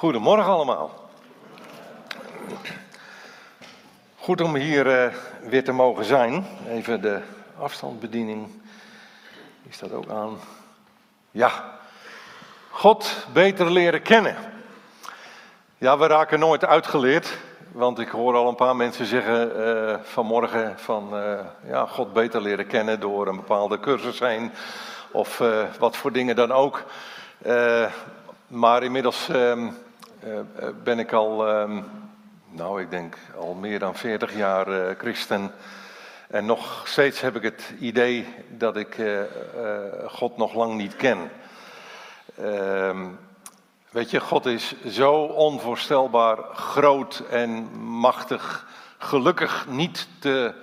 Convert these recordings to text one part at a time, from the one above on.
Goedemorgen allemaal. Goed om hier uh, weer te mogen zijn. Even de afstandsbediening. Is dat ook aan? Ja. God beter leren kennen. Ja, we raken nooit uitgeleerd. Want ik hoor al een paar mensen zeggen uh, vanmorgen van uh, ja, God beter leren kennen door een bepaalde cursus heen. Of wat voor dingen dan ook. maar inmiddels ehm, eh, eh, ben ik al, ehm, nou ik denk al meer dan 40 jaar eh, christen. En nog steeds heb ik het idee dat ik God nog lang niet ken. Ehm, weet je, God is zo onvoorstelbaar groot en machtig. Gelukkig niet te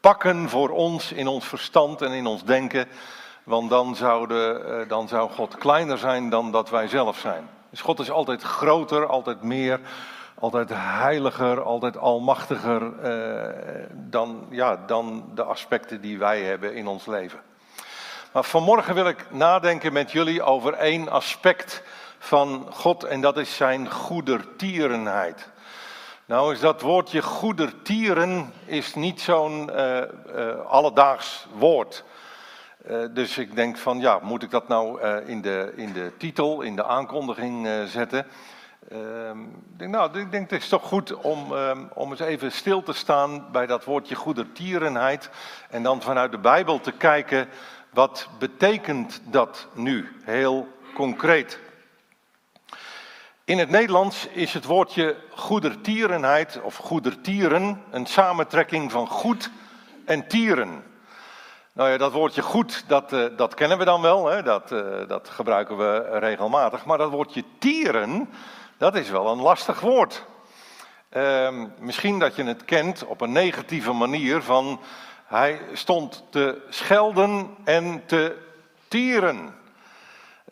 pakken voor ons in ons verstand en in ons denken. Want dan, dan zou God kleiner zijn dan dat wij zelf zijn. Dus God is altijd groter, altijd meer, altijd heiliger, altijd almachtiger eh, dan, ja, dan de aspecten die wij hebben in ons leven. Maar vanmorgen wil ik nadenken met jullie over één aspect van God en dat is zijn goedertierenheid. Nou is dat woordje goedertieren is niet zo'n uh, uh, alledaags woord. Uh, dus ik denk van ja, moet ik dat nou uh, in, de, in de titel, in de aankondiging uh, zetten? Ehm, denk, nou, ik denk het is toch goed om, um, om eens even stil te staan bij dat woordje goedertierenheid. En dan vanuit de Bijbel te kijken, wat betekent dat nu heel concreet? In het Nederlands is het woordje goedertierenheid of goedertieren een samentrekking van goed en tieren. Nou ja, dat woordje goed, dat, uh, dat kennen we dan wel, hè? Dat, uh, dat gebruiken we regelmatig. Maar dat woordje tieren, dat is wel een lastig woord. Uh, misschien dat je het kent op een negatieve manier van hij stond te schelden en te tieren.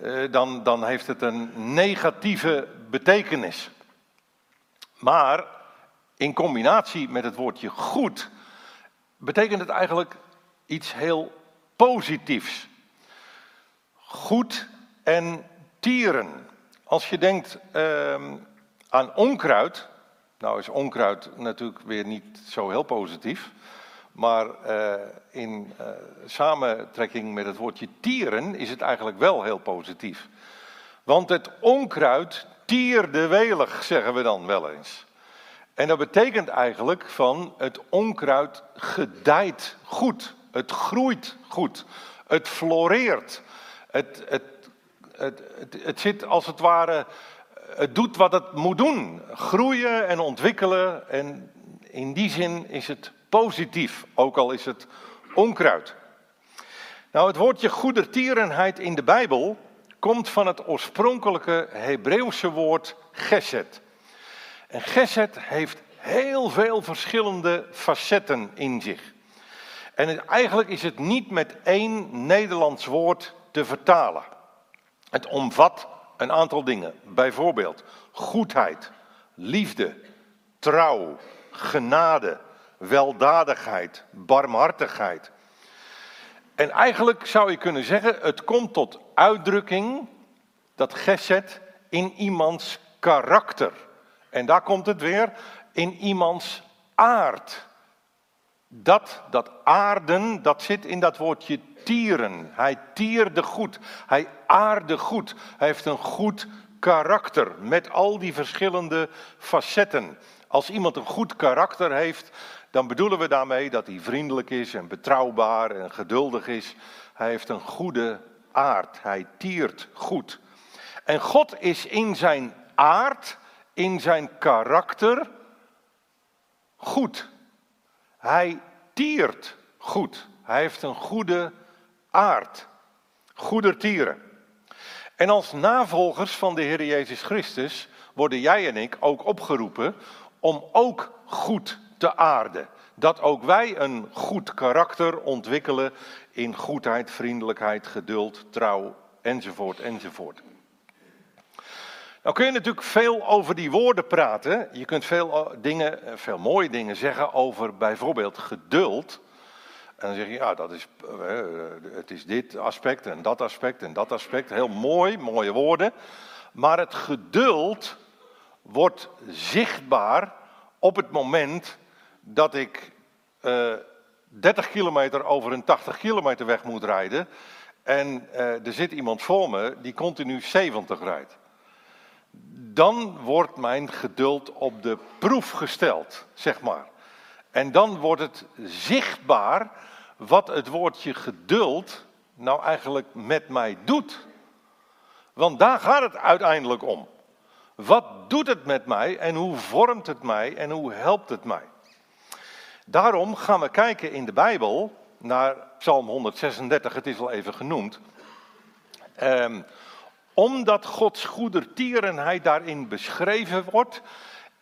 Uh, dan, dan heeft het een negatieve betekenis. Maar in combinatie met het woordje goed betekent het eigenlijk iets heel positiefs. Goed en tieren. Als je denkt uh, aan onkruid, nou is onkruid natuurlijk weer niet zo heel positief, maar uh, in uh, samentrekking met het woordje tieren is het eigenlijk wel heel positief. Want het onkruid tierde welig, zeggen we dan wel eens. En dat betekent eigenlijk van het onkruid gedijt goed. Het groeit goed. Het floreert. Het, het, het, het, zit als het ware. Het doet wat het moet doen. Groeien en ontwikkelen. En in die zin is het positief, ook al is het onkruid. Nou, het woordje goedertierenheid in de Bijbel komt van het oorspronkelijke Hebreeuwse woord geset. En geset heeft heel veel verschillende facetten in zich. En eigenlijk is het niet met één Nederlands woord te vertalen. Het omvat een aantal dingen. Bijvoorbeeld goedheid, liefde, trouw, genade, weldadigheid, barmhartigheid. En eigenlijk zou je kunnen zeggen, het komt tot uitdrukking, dat geset, in iemands karakter. En daar komt het weer, in iemands aard. Dat, dat aarden, dat zit in dat woordje tieren. Hij tierde goed. Hij aarde goed. Hij heeft een goed karakter met al die verschillende facetten. Als iemand een goed karakter heeft, dan bedoelen we daarmee dat hij vriendelijk is en betrouwbaar en geduldig is. Hij heeft een goede aard. Hij tiert goed. En God is in zijn aard, in zijn karakter goed. Hij tiert goed. Hij heeft een goede aard. Goedertieren. En als navolgers van de Heer Jezus Christus worden jij en ik ook opgeroepen om ook goed te aarden. Dat ook wij een goed karakter ontwikkelen in goedheid, vriendelijkheid, geduld, trouw, enzovoort, enzovoort. Nou kun je natuurlijk veel over die woorden praten. Je kunt veel eh, dingen, eh, veel mooie dingen zeggen over bijvoorbeeld geduld. En dan zeg je, ja, dat is, eh, het is dit aspect en dat aspect en dat aspect. Heel mooi, mooie woorden. Maar het geduld wordt zichtbaar op het moment dat ik uh, 30 kilometer over een 80 kilometer weg moet rijden. En er zit iemand voor me die continu 70 rijdt. Dan wordt mijn geduld op de proef gesteld, zeg maar. En dan wordt het zichtbaar wat het woordje geduld nou eigenlijk met mij doet. Want daar gaat het uiteindelijk om. Wat doet het met mij en hoe vormt het mij en hoe helpt het mij? Daarom gaan we kijken in de Bijbel naar Psalm 136, het is al even genoemd. Um, omdat Gods goedertierenheid daarin beschreven wordt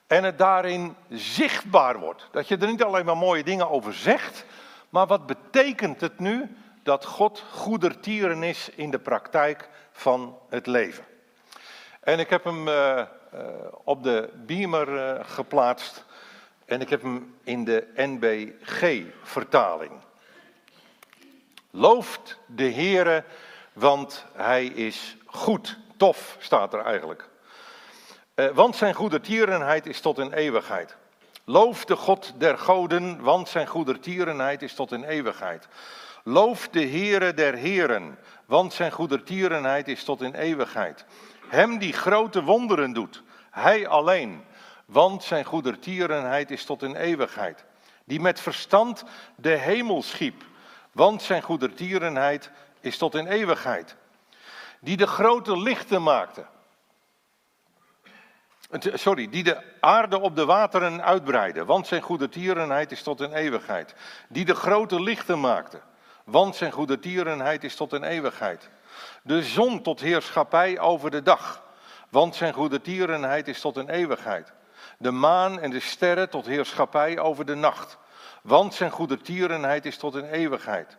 en het daarin zichtbaar wordt. Dat je er niet alleen maar mooie dingen over zegt, maar wat betekent het nu dat God goedertieren is in de praktijk van het leven? En ik heb hem uh, uh, op de beamer uh, geplaatst en ik heb hem in de NBG-vertaling. Looft de Heere, want hij is goed. Tof staat er eigenlijk. want zijn goedertierenheid is tot in eeuwigheid. Loof de God der goden, want zijn goedertierenheid is tot in eeuwigheid. Loof de Heere der heren, want zijn goedertierenheid is tot in eeuwigheid. Hem die grote wonderen doet, hij alleen, want zijn goedertierenheid is tot in eeuwigheid. Die met verstand de hemel schiep, want zijn goedertierenheid is tot in eeuwigheid. Die de grote lichten maakte, Sorry, die de aarde op de wateren uitbreidde, want zijn goedertierenheid is tot een eeuwigheid. Die de grote lichten maakte, want zijn goedertierenheid is tot een eeuwigheid. De zon tot heerschappij over de dag, want zijn goedertierenheid is tot een eeuwigheid. De maan en de sterren tot heerschappij over de nacht, want zijn goedertierenheid is tot een eeuwigheid.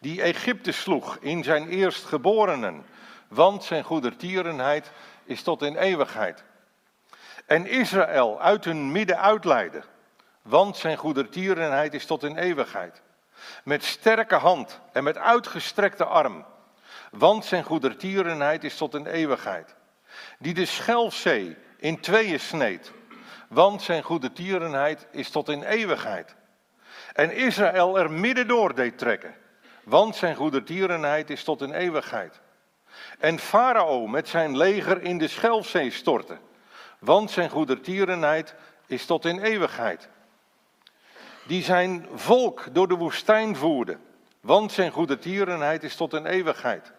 Die Egypte sloeg in zijn eerstgeborenen, want zijn goedertierenheid is tot in eeuwigheid en Israël uit hun midden uitleiden. Want zijn goedertierenheid is tot in eeuwigheid. Met sterke hand en met uitgestrekte arm. Want zijn goedertierenheid is tot in eeuwigheid. Die de Schelfzee in tweeën sneed. Want zijn goedertierenheid is tot in eeuwigheid. En Israël er midden door deed trekken. Want zijn goedertierenheid is tot in eeuwigheid. En Farao met zijn leger in de Schelfzee stortte want zijn goedertierenheid is tot in eeuwigheid. Die zijn volk door de woestijn voerde, want zijn goedertierenheid is tot in eeuwigheid.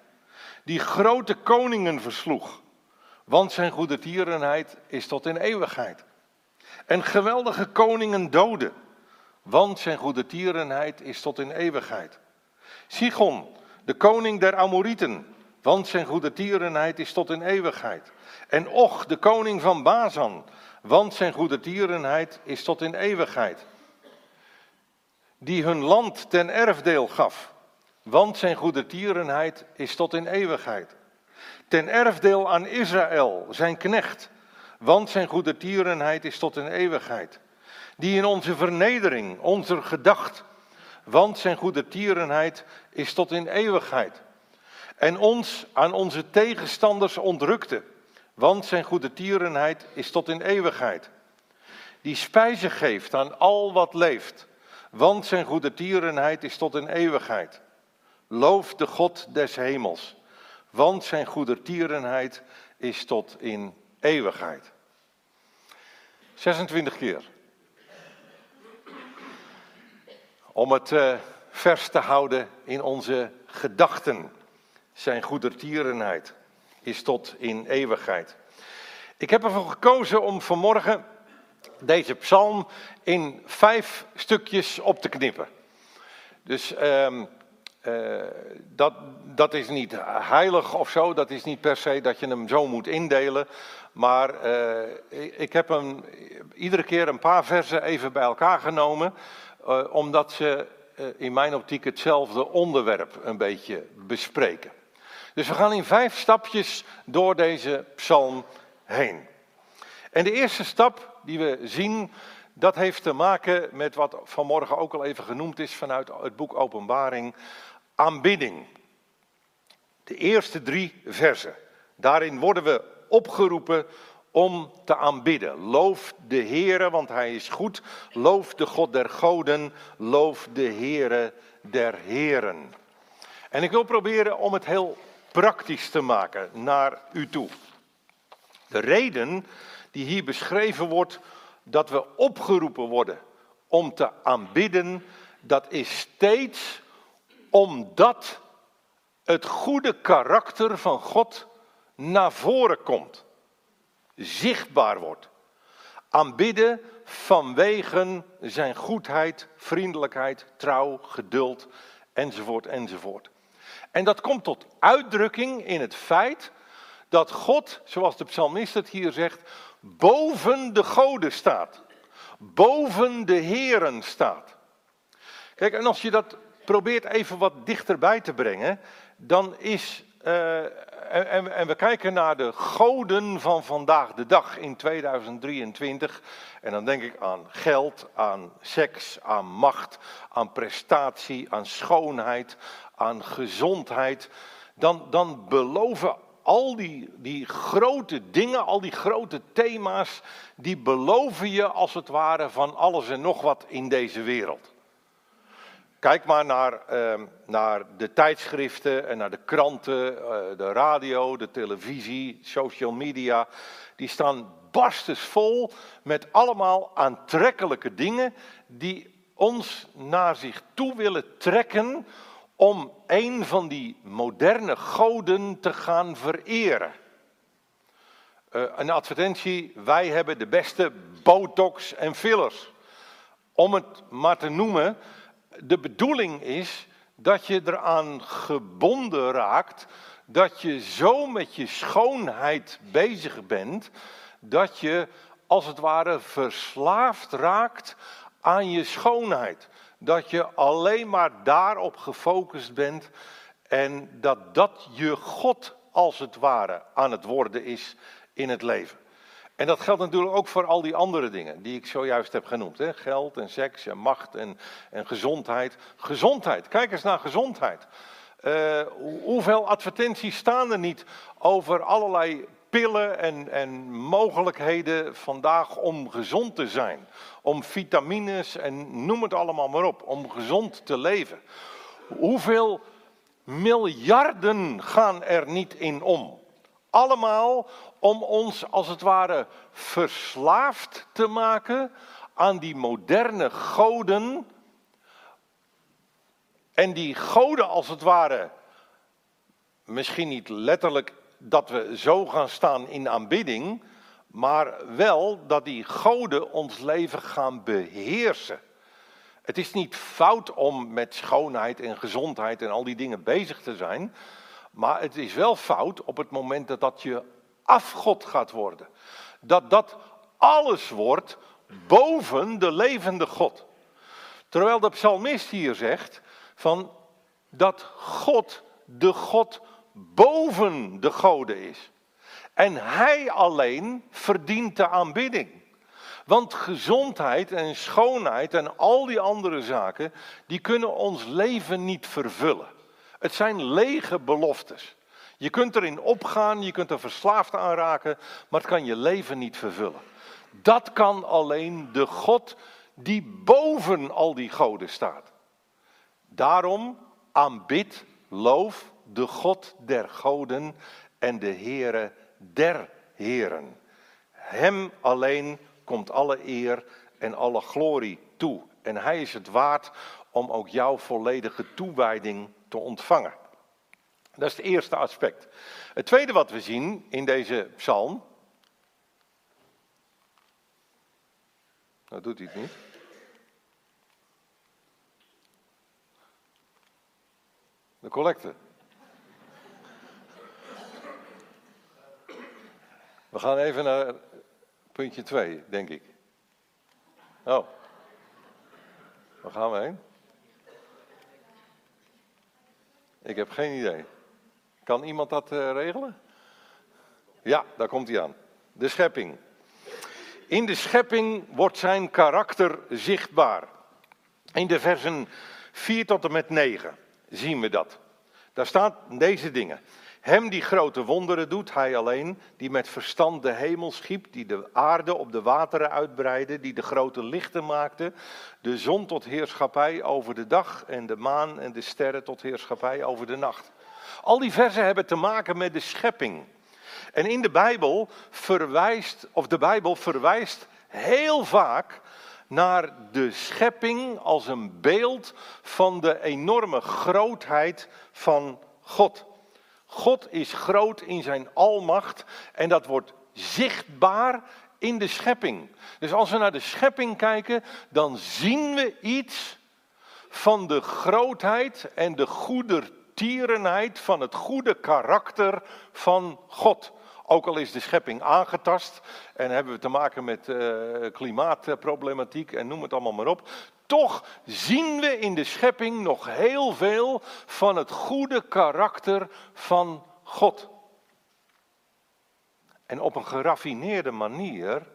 Die grote koningen versloeg, want zijn goedertierenheid is tot in eeuwigheid. En geweldige koningen doden, want zijn goedertierenheid is tot in eeuwigheid. Sigon, de koning der Amorieten, want zijn goedertierenheid is tot in eeuwigheid. En Och, de koning van Bazan, want zijn goedertierenheid is tot in eeuwigheid. Die hun land ten erfdeel gaf, want zijn goedertierenheid is tot in eeuwigheid. Ten erfdeel aan Israël, zijn knecht, want zijn goedertierenheid is tot in eeuwigheid. Die in onze vernedering, onze gedacht, want zijn goedertierenheid is tot in eeuwigheid. En ons aan onze tegenstanders ontrukte want zijn goedertierenheid is tot in eeuwigheid. Die spijze geeft aan al wat leeft, want zijn goedertierenheid is tot in eeuwigheid. Loof de God des hemels, want zijn goedertierenheid is tot in eeuwigheid. 26 keer. Om het uh, vers te houden in onze gedachten, zijn goedertierenheid is tot in eeuwigheid. Ik heb ervoor gekozen om vanmorgen deze psalm in vijf stukjes op te knippen. Dus uh, uh, dat, dat is niet heilig of zo, dat is niet per se dat je hem zo moet indelen. Maar uh, ik heb hem iedere keer een paar versen even bij elkaar genomen, uh, omdat ze in mijn optiek hetzelfde onderwerp een beetje bespreken. Dus we gaan in vijf stapjes door deze psalm heen. En de eerste stap die we zien, dat heeft te maken met wat vanmorgen ook al even genoemd is vanuit het boek Openbaring, aanbidding. De eerste drie versen. Daarin worden we opgeroepen om te aanbidden. Loof de Heere, want hij is goed. Loof de God der goden. Loof de Heere der heren. En ik wil proberen om het heel praktisch te maken naar u toe. De reden die hier beschreven wordt dat we opgeroepen worden om te aanbidden, dat is steeds omdat het goede karakter van God naar voren komt, zichtbaar wordt. Aanbidden vanwege zijn goedheid, vriendelijkheid, trouw, geduld, enzovoort, enzovoort. En dat komt tot uitdrukking in het feit dat God, zoals de psalmist het hier zegt, boven de goden staat. Boven de heren staat. Kijk, en als je dat probeert even wat dichterbij te brengen, dan is. Uh, en, en, we kijken naar de goden van vandaag de dag in 2023. En dan denk ik aan geld, aan seks, aan macht, aan prestatie, aan schoonheid, aan gezondheid. Dan, dan beloven al die, die grote dingen, al die grote thema's, die beloven je als het ware van alles en nog wat in deze wereld. Kijk maar naar, uh, naar de tijdschriften en naar de kranten, uh, de radio, de televisie, social media. Die staan barstensvol met allemaal aantrekkelijke dingen die ons naar zich toe willen trekken om een van die moderne goden te gaan vereren. Uh, een advertentie, wij hebben de beste botox en fillers. Om het maar te noemen, de bedoeling is dat je eraan gebonden raakt, dat je zo met je schoonheid bezig bent, dat je als het ware verslaafd raakt aan je schoonheid dat je alleen maar daarop gefocust bent en dat dat je God als het ware aan het worden is in het leven. En dat geldt natuurlijk ook voor al die andere dingen die ik zojuist heb genoemd. Hè? Geld en seks en macht en, en gezondheid. Gezondheid, kijk eens naar gezondheid. Uh, hoeveel advertenties staan er niet over allerlei pillen en, en mogelijkheden vandaag om gezond te zijn. Om vitamines en noem het allemaal maar op, om gezond te leven. Hoeveel miljarden gaan er niet in om? Allemaal om ons als het ware verslaafd te maken aan die moderne goden. En die goden als het ware, misschien niet letterlijk dat we zo gaan staan in aanbidding, maar wel dat die goden ons leven gaan beheersen. Het is niet fout om met schoonheid en gezondheid en al die dingen bezig te zijn, maar het is wel fout op het moment dat dat je afgod gaat worden. Dat dat alles wordt boven de levende God. Terwijl de psalmist hier zegt van dat God de God boven de goden is. En hij alleen verdient de aanbidding. Want gezondheid en schoonheid en al die andere zaken, die kunnen ons leven niet vervullen. Het zijn lege beloftes. Je kunt erin opgaan, je kunt er verslaafd aan raken, maar het kan je leven niet vervullen. Dat kan alleen de God die boven al die goden staat. Daarom aanbid, loof de God der goden en de Heere der heren. Hem alleen komt alle eer en alle glorie toe. En hij is het waard om ook jouw volledige toewijding te ontvangen. Dat is het eerste aspect. Het tweede wat we zien in deze psalm. Nou doet hij het niet. De collecte. We gaan even naar puntje 2, denk ik. Oh. Waar gaan we heen? Ik heb geen idee. Kan iemand dat uh, regelen? Ja, daar komt hij aan. De schepping. In de schepping wordt zijn karakter zichtbaar. In de versen 4 tot en met 9 zien we dat. Daar staan deze dingen. Hem die grote wonderen doet, hij alleen, die met verstand de hemel schiep, die de aarde op de wateren uitbreidde, die de grote lichten maakte, de zon tot heerschappij over de dag en de maan en de sterren tot heerschappij over de nacht. Al die versen hebben te maken met de schepping. En in de Bijbel verwijst, of de Bijbel verwijst heel vaak naar de schepping als een beeld van de enorme grootheid van God. God is groot in zijn almacht en dat wordt zichtbaar in de schepping. Dus als we naar de schepping kijken, dan zien we iets van de grootheid en de goedertierenheid van het goede karakter van God. Ook al is de schepping aangetast en hebben we te maken met uh, klimaatproblematiek en noem het allemaal maar op. Toch zien we in de schepping nog heel veel van het goede karakter van God. En op een geraffineerde manier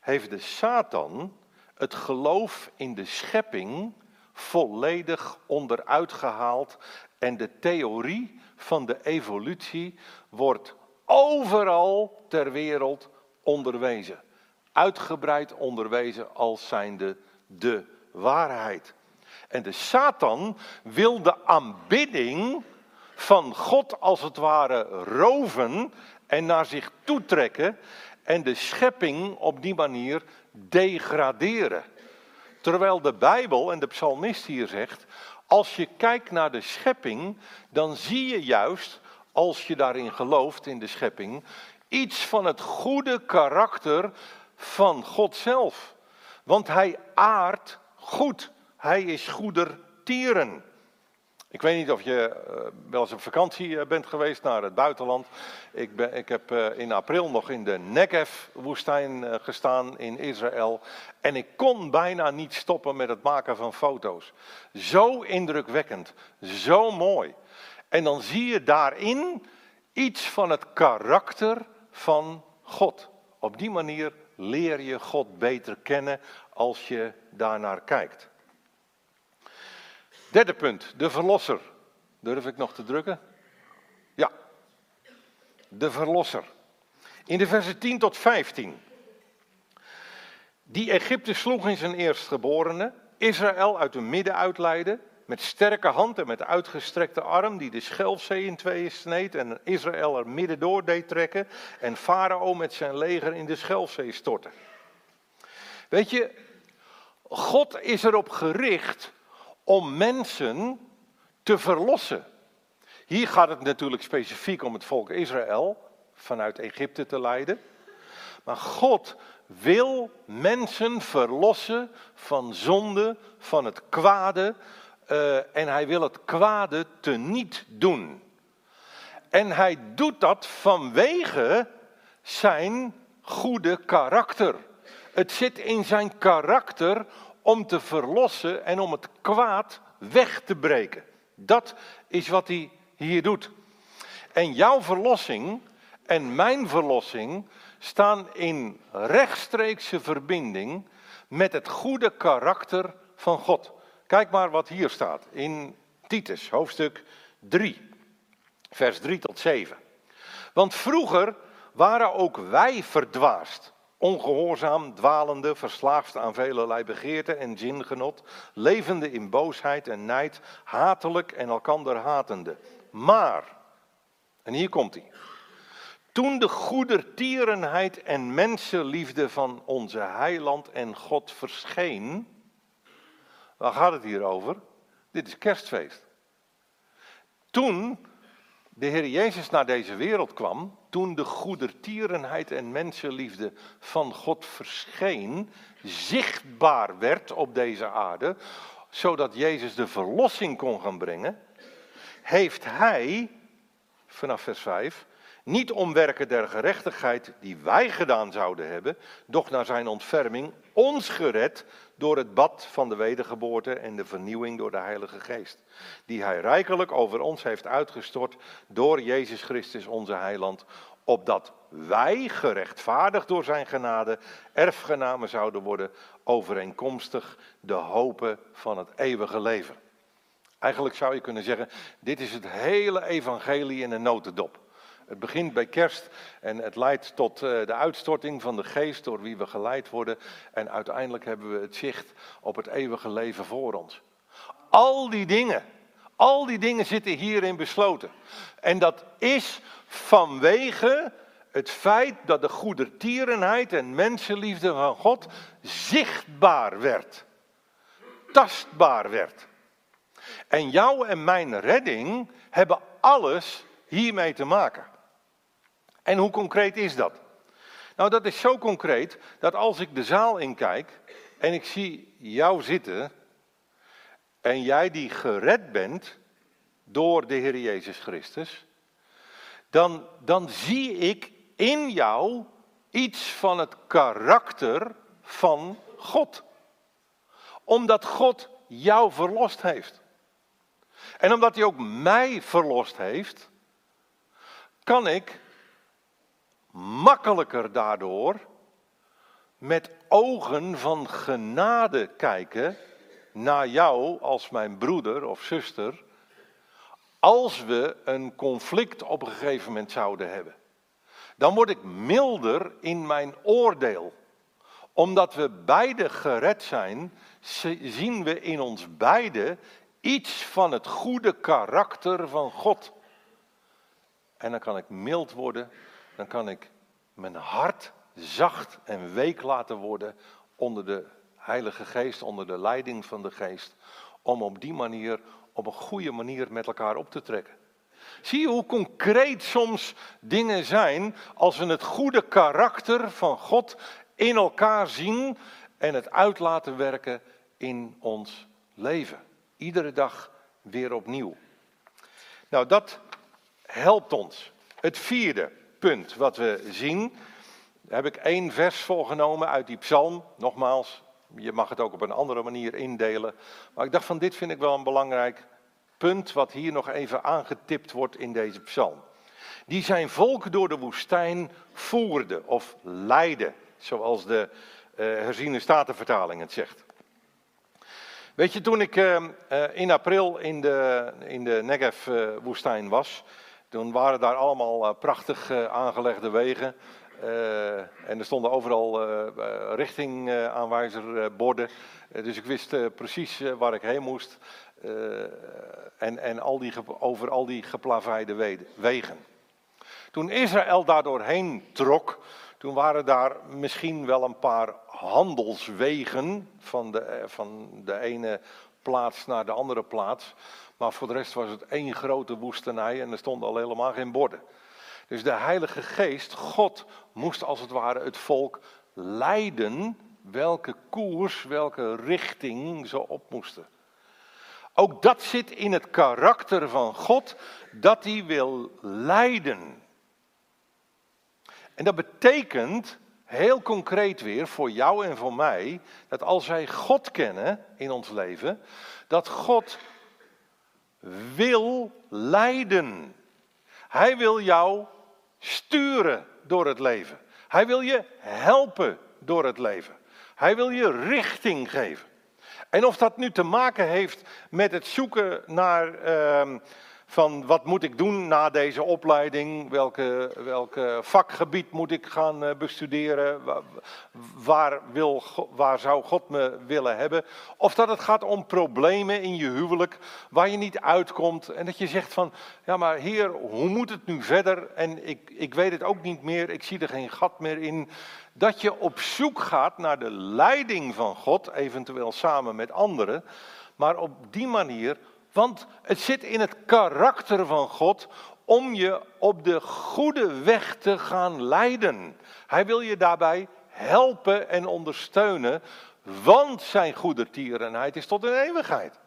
heeft de Satan het geloof in de schepping volledig onderuit gehaald en de theorie van de evolutie wordt overal ter wereld onderwezen. Uitgebreid onderwezen als zijnde de waarheid. En de Satan wil de aanbidding van God als het ware roven en naar zich toetrekken en de schepping op die manier degraderen. Terwijl de Bijbel en de psalmist hier zegt, als je kijkt naar de schepping, dan zie je juist, als je daarin gelooft in de schepping, iets van het goede karakter van God zelf. Want hij aardt goed. Hij is goedertieren. Ik weet niet of je eh, wel eens op vakantie eh, bent geweest naar het buitenland. Ik, ben, ik heb eh, in april nog in de Negev-woestijn gestaan in Israël. En ik kon bijna niet stoppen met het maken van foto's. Zo indrukwekkend, zo mooi. En dan zie je daarin iets van het karakter van God. Op die manier leer je God beter kennen als je daarnaar kijkt. Derde punt, de verlosser. Durf ik nog te drukken? Ja, de verlosser. In de versen 10 tot 15. Die Egypte sloeg in zijn eerstgeborene, Israël uit hun midden uitleidde, met sterke hand en met uitgestrekte arm, die de Schelfzee in tweeën sneed en Israël er midden door deed trekken en Farao met zijn leger in de Schelfzee stortte. Weet je, God is erop gericht om mensen te verlossen. Hier gaat het natuurlijk specifiek om het volk Israël vanuit Egypte te leiden. Maar God wil mensen verlossen van zonde, van het kwade. Uh, en hij wil het kwade teniet doen. En hij doet dat vanwege zijn goede karakter. Het zit in zijn karakter om te verlossen en om het kwaad weg te breken. Dat is wat hij hier doet. En jouw verlossing en mijn verlossing staan in rechtstreekse verbinding met het goede karakter van God. Kijk maar wat hier staat in Titus, hoofdstuk 3, vers 3 tot 7. Want vroeger waren ook wij verdwaasd ongehoorzaam, dwalende, verslaafd aan velelei begeerte en zingenot, levende in boosheid en nijd, hatelijk en elkander hatende. Maar, en hier komt hij, toen de goedertierenheid en mensenliefde van onze heiland en God verscheen, waar gaat het hier over? Dit is kerstfeest. Toen de Heer Jezus naar deze wereld kwam, toen de goedertierenheid en mensenliefde van God verscheen, zichtbaar werd op deze aarde, zodat Jezus de verlossing kon gaan brengen, heeft Hij, vanaf vers 5, niet om werken der gerechtigheid die wij gedaan zouden hebben, doch naar zijn ontferming ons gered door het bad van de wedergeboorte en de vernieuwing door de Heilige Geest, die hij rijkelijk over ons heeft uitgestort door Jezus Christus onze heiland, opdat wij gerechtvaardigd door zijn genade erfgenamen zouden worden overeenkomstig de hopen van het eeuwige leven. Eigenlijk zou je kunnen zeggen, dit is het hele evangelie in een notendop. Het begint bij kerst en het leidt tot eh, de uitstorting van de geest door wie we geleid worden. En uiteindelijk hebben we het zicht op het eeuwige leven voor ons. Al die dingen, al die dingen zitten hierin besloten. En dat is vanwege het feit dat de goedertierenheid en mensenliefde van God zichtbaar werd. Tastbaar werd. En jouw en mijn redding hebben alles hiermee te maken. En hoe concreet is dat? Nou, dat is zo concreet dat als ik de zaal inkijk en ik zie jou zitten en jij die gered bent door de Heer Jezus Christus, dan, dan zie ik in jou iets van het karakter van God. Omdat God jou verlost heeft. En omdat hij ook mij verlost heeft, kan ik makkelijker daardoor met ogen van genade kijken naar jou als mijn broeder of zuster, als we een conflict op een gegeven moment zouden hebben. Dan word ik milder in mijn oordeel. Omdat we beide gered zijn, zien we in ons beiden iets van het goede karakter van God. En dan kan ik mild worden, dan kan ik mijn hart zacht en week laten worden onder de Heilige Geest, onder de leiding van de Geest, om op die manier, op een goede manier met elkaar op te trekken. Zie je hoe concreet soms dingen zijn als we het goede karakter van God in elkaar zien en het uit laten werken in ons leven. Iedere dag weer opnieuw. Nou, dat helpt ons. Het vierde punt wat we zien, daar heb ik één vers volgenomen uit die psalm. Nogmaals, je mag het ook op een andere manier indelen. Maar ik dacht van dit vind ik wel een belangrijk punt wat hier nog even aangetipt wordt in deze psalm. Die zijn volk door de woestijn voerde of leidde, zoals de uh, herziene statenvertaling het zegt. Weet je, toen ik uh, in april in de, in de Negev-woestijn was, toen waren daar allemaal prachtig aangelegde wegen. en er stonden overal richtingaanwijzerborden. dus ik wist precies waar ik heen moest. en en al die, over al die geplaveide wegen. Toen Israël daar doorheen trok, toen waren daar misschien wel een paar handelswegen van de, eh, van de ene plaats naar de andere plaats. Maar voor de rest was het één grote woestenij en er stonden al helemaal geen borden. Dus de Heilige Geest, God, moest als het ware het volk leiden welke koers, welke richting ze op moesten. Ook dat zit in het karakter van God, dat hij wil leiden. En dat betekent heel concreet weer voor jou en voor mij, dat als wij God kennen in ons leven, dat God wil leiden. Hij wil jou sturen door het leven. Hij wil je helpen door het leven. Hij wil je richting geven. En of dat nu te maken heeft met het zoeken naar. Uh, van wat moet ik doen na deze opleiding, welke, welke vakgebied moet ik gaan eh, bestuderen, waar, wil, waar zou God me willen hebben. Of dat het gaat om problemen in je huwelijk waar je niet uitkomt en dat je zegt van, ja maar heer, hoe moet het nu verder en ik, ik weet het ook niet meer, ik zie er geen gat meer in. Dat je op zoek gaat naar de leiding van God, eventueel samen met anderen, maar op die manier want het zit in het karakter van God om je op de goede weg te gaan leiden. Hij wil je daarbij helpen en ondersteunen, want zijn goedertierenheid is tot een eeuwigheid.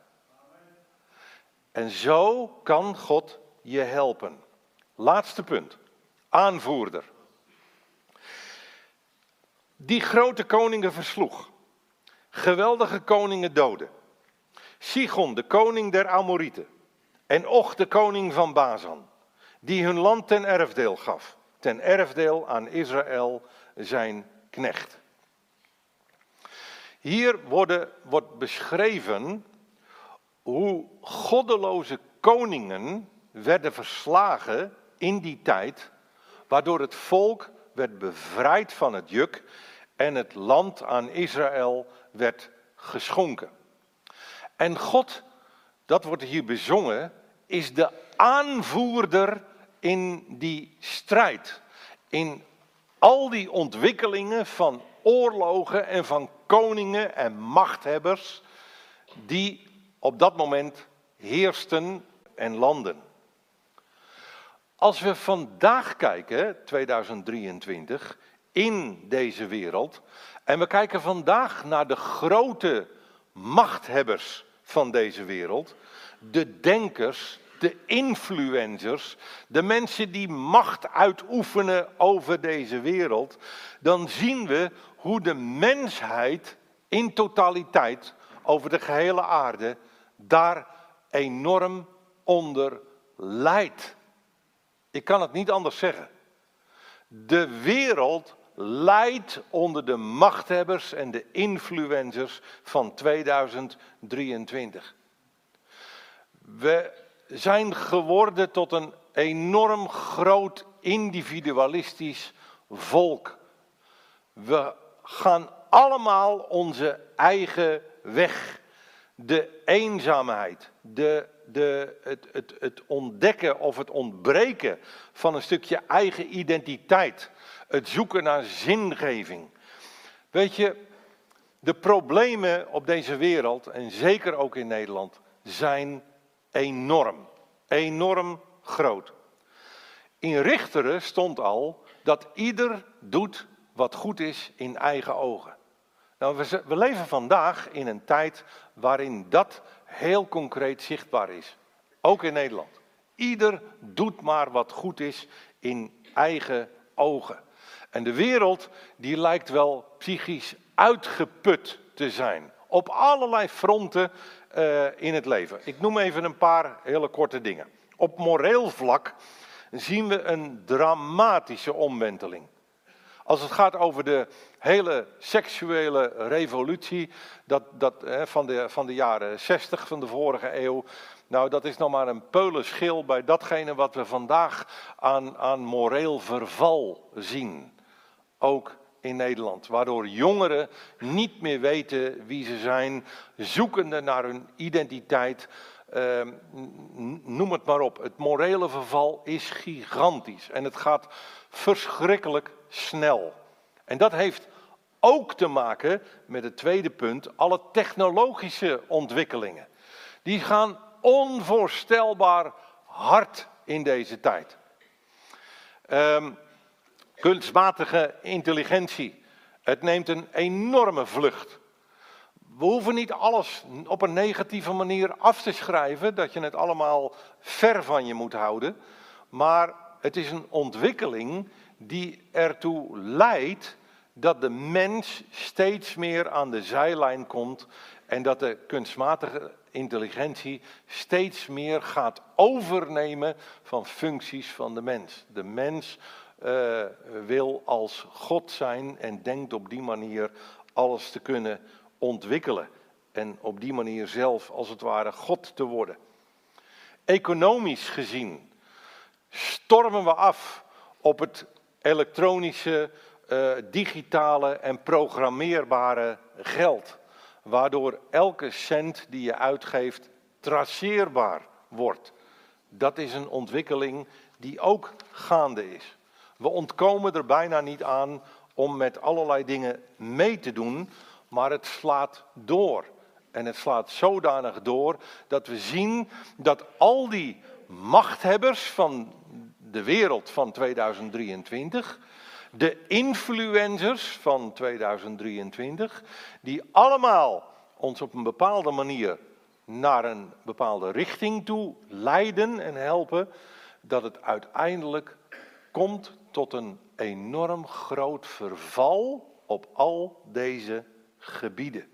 En zo kan God je helpen. Laatste punt. Aanvoerder. Die grote koningen versloeg. Geweldige koningen doden. Sigon, de koning der Amorieten, en Och, de koning van Bazan, die hun land ten erfdeel gaf, ten erfdeel aan Israël zijn knecht. Hier worden, wordt beschreven hoe goddeloze koningen werden verslagen in die tijd, waardoor het volk werd bevrijd van het juk en het land aan Israël werd geschonken. En God, dat wordt hier bezongen, is de aanvoerder in die strijd. In al die ontwikkelingen van oorlogen en van koningen en machthebbers die op dat moment heersten en landen. Als we vandaag kijken, 2023, in deze wereld, en we kijken vandaag naar de grote machthebbers van deze wereld, de denkers, de influencers, de mensen die macht uitoefenen over deze wereld, dan zien we hoe de mensheid in totaliteit over de gehele aarde daar enorm onder lijdt. Ik kan het niet anders zeggen. De wereld lijdt onder de machthebbers en de influencers van 2023. We zijn geworden tot een enorm groot individualistisch volk. We gaan allemaal onze eigen weg. De eenzaamheid, de, de, het, het, het ontdekken of het ontbreken van een stukje eigen identiteit. Het zoeken naar zingeving. Weet je, de problemen op deze wereld, en zeker ook in Nederland, zijn enorm. Enorm groot. In Richteren stond al dat ieder doet wat goed is in eigen ogen. Nou, we, we leven vandaag in een tijd waarin dat heel concreet zichtbaar is. Ook in Nederland. Ieder doet maar wat goed is in eigen ogen. En de wereld die lijkt wel psychisch uitgeput te zijn. Op allerlei fronten uh, in het leven. Ik noem even een paar hele korte dingen. Op moreel vlak zien we een dramatische omwenteling. Als het gaat over de hele seksuele revolutie dat, dat, hè, van, de, van de jaren 60 van de vorige eeuw. Nou, dat is nog maar een peulenschil bij datgene wat we vandaag aan, aan moreel verval zien. Ook in Nederland. Waardoor jongeren niet meer weten wie ze zijn, zoekende naar hun identiteit. Uh, noem het maar op. Het morele verval is gigantisch en het gaat verschrikkelijk snel. En dat heeft ook te maken met het tweede punt, alle technologische ontwikkelingen. Die gaan onvoorstelbaar hard in deze tijd. Um, kunstmatige intelligentie. Het neemt een enorme vlucht. We hoeven niet alles op een negatieve manier af te schrijven, dat je het allemaal ver van je moet houden. Maar het is een ontwikkeling die ertoe leidt dat de mens steeds meer aan de zijlijn komt en dat de kunstmatige intelligentie steeds meer gaat overnemen van functies van de mens. De mens uh, wil als God zijn en denkt op die manier alles te kunnen ontwikkelen. En op die manier zelf als het ware God te worden. Economisch gezien stormen we af op het elektronische, uh, digitale en programmeerbare geld. Waardoor elke cent die je uitgeeft traceerbaar wordt. Dat is een ontwikkeling die ook gaande is. We ontkomen er bijna niet aan om met allerlei dingen mee te doen, maar het slaat door. En het slaat zodanig door dat we zien dat al die machthebbers van de wereld van 2023, de influencers van 2023, die allemaal ons op een bepaalde manier naar een bepaalde richting toe leiden en helpen, dat het uiteindelijk komt tot een enorm groot verval op al deze gebieden.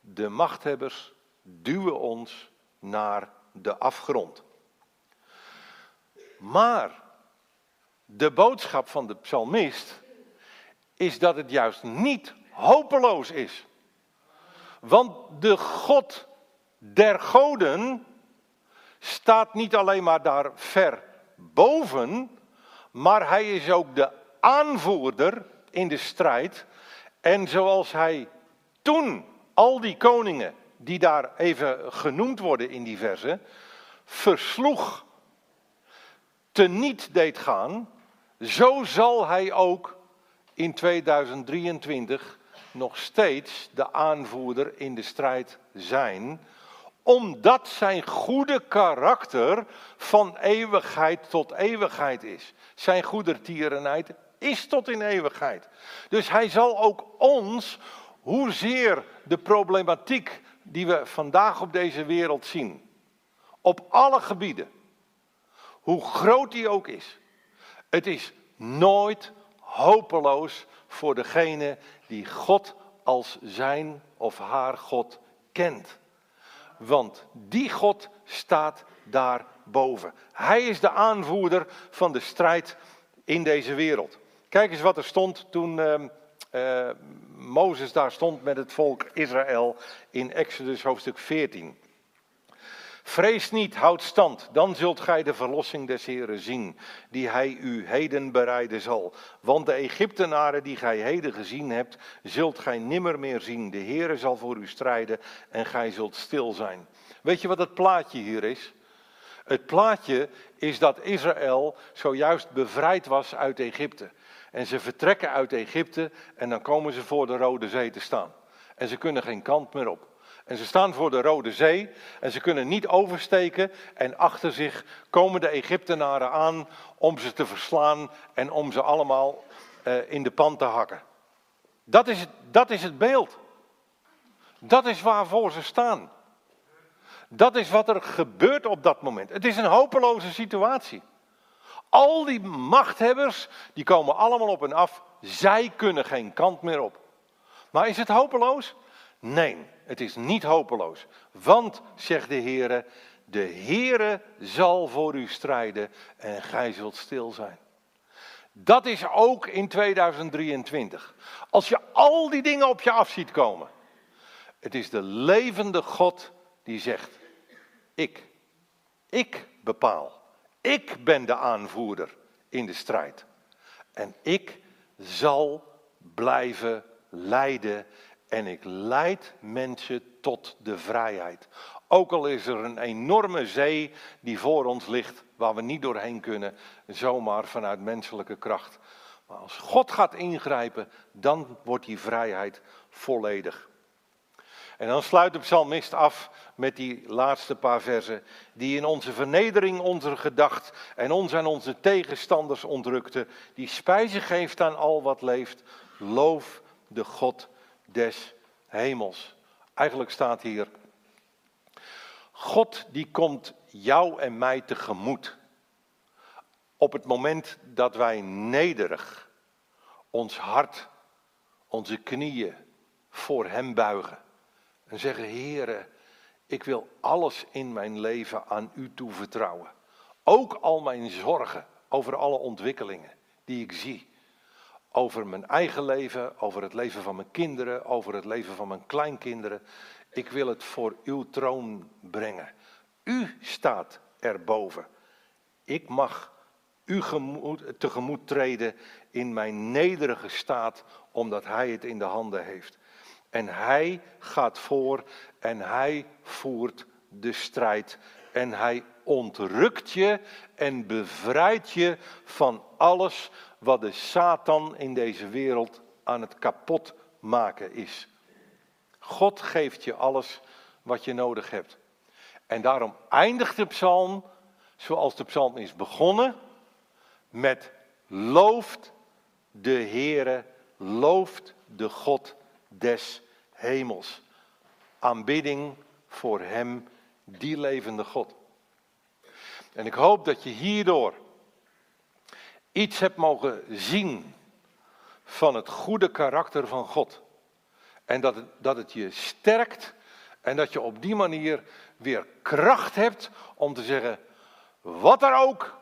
De machthebbers duwen ons naar de afgrond. Maar de boodschap van de psalmist is dat het juist niet hopeloos is. Want de God der goden staat niet alleen maar daar ver boven, maar hij is ook de aanvoerder in de strijd. En zoals hij toen al die koningen, die daar even genoemd worden in die verse, versloeg, teniet deed gaan, zo zal hij ook in 2023 nog steeds de aanvoerder in de strijd zijn, omdat zijn goede karakter van eeuwigheid tot eeuwigheid is. Zijn goedertierenheid is tot in eeuwigheid. Dus hij zal ook ons, hoezeer de problematiek die we vandaag op deze wereld zien, op alle gebieden, hoe groot die ook is, het is nooit hopeloos voor degene die God als zijn of haar God kent. Want die God staat daarboven. Hij is de aanvoerder van de strijd in deze wereld. Kijk eens wat er stond toen uh, Mozes daar stond met het volk Israël in Exodus hoofdstuk 14. Vrees niet, houd stand, dan zult gij de verlossing des Heren zien, die hij u heden bereiden zal. Want de Egyptenaren die gij heden gezien hebt, zult gij nimmer meer zien. De Heere zal voor u strijden en gij zult stil zijn. Weet je wat het plaatje hier is? Het plaatje is dat Israël zojuist bevrijd was uit Egypte. En ze vertrekken uit Egypte en dan komen ze voor de Rode Zee te staan. En ze kunnen geen kant meer op. En ze staan voor de Rode Zee en ze kunnen niet oversteken. En achter zich komen de Egyptenaren aan om ze te verslaan en om ze allemaal uh, in de pan te hakken. Dat is, dat is het beeld. Dat is waarvoor ze staan. Dat is wat er gebeurt op dat moment. Het is een hopeloze situatie. Al die machthebbers, die komen allemaal op en af. Zij kunnen geen kant meer op. Maar is het hopeloos? Nee, het is niet hopeloos. Want, zegt de Heere, de Heere zal voor u strijden en gij zult stil zijn. Dat is ook in 2023. Als je al die dingen op je af ziet komen. Het is de levende God die zegt, ik, ik bepaal. Ik ben de aanvoerder in de strijd. En ik zal blijven leiden en ik leid mensen tot de vrijheid. Ook al is er een enorme zee die voor ons ligt, waar we niet doorheen kunnen, zomaar vanuit menselijke kracht. Maar als God gaat ingrijpen, dan wordt die vrijheid volledig. En dan sluit de psalmist af met die laatste paar versen, die in onze vernedering onze gedacht en ons en onze tegenstanders ontrukte, die spijze geeft aan al wat leeft. Loof de God des hemels. Eigenlijk staat hier, God die komt jou en mij tegemoet. Op het moment dat wij nederig ons hart, onze knieën voor Hem buigen. En zeggen, Heere, ik wil alles in mijn leven aan U toevertrouwen. Ook al mijn zorgen over alle ontwikkelingen die ik zie over mijn eigen leven, over het leven van mijn kinderen, over het leven van mijn kleinkinderen. Ik wil het voor uw troon brengen. U staat erboven. Ik mag u tegemoet treden in mijn nederige staat, omdat Hij het in de handen heeft. En Hij gaat voor en Hij voert de strijd. En Hij ontrukt je en bevrijdt je van alles wat de Satan in deze wereld aan het kapot maken is. God geeft je alles wat je nodig hebt. En daarom eindigt de psalm zoals de psalm is begonnen met looft de Heere, looft de God des hemels. Aanbidding voor Hem, die levende God. En ik hoop dat je hierdoor iets hebt mogen zien van het goede karakter van God. En dat dat het je sterkt en dat je op die manier weer kracht hebt om te zeggen, wat er ook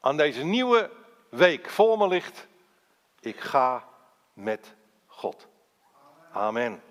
aan deze nieuwe week voor me ligt, ik ga met God. Amen.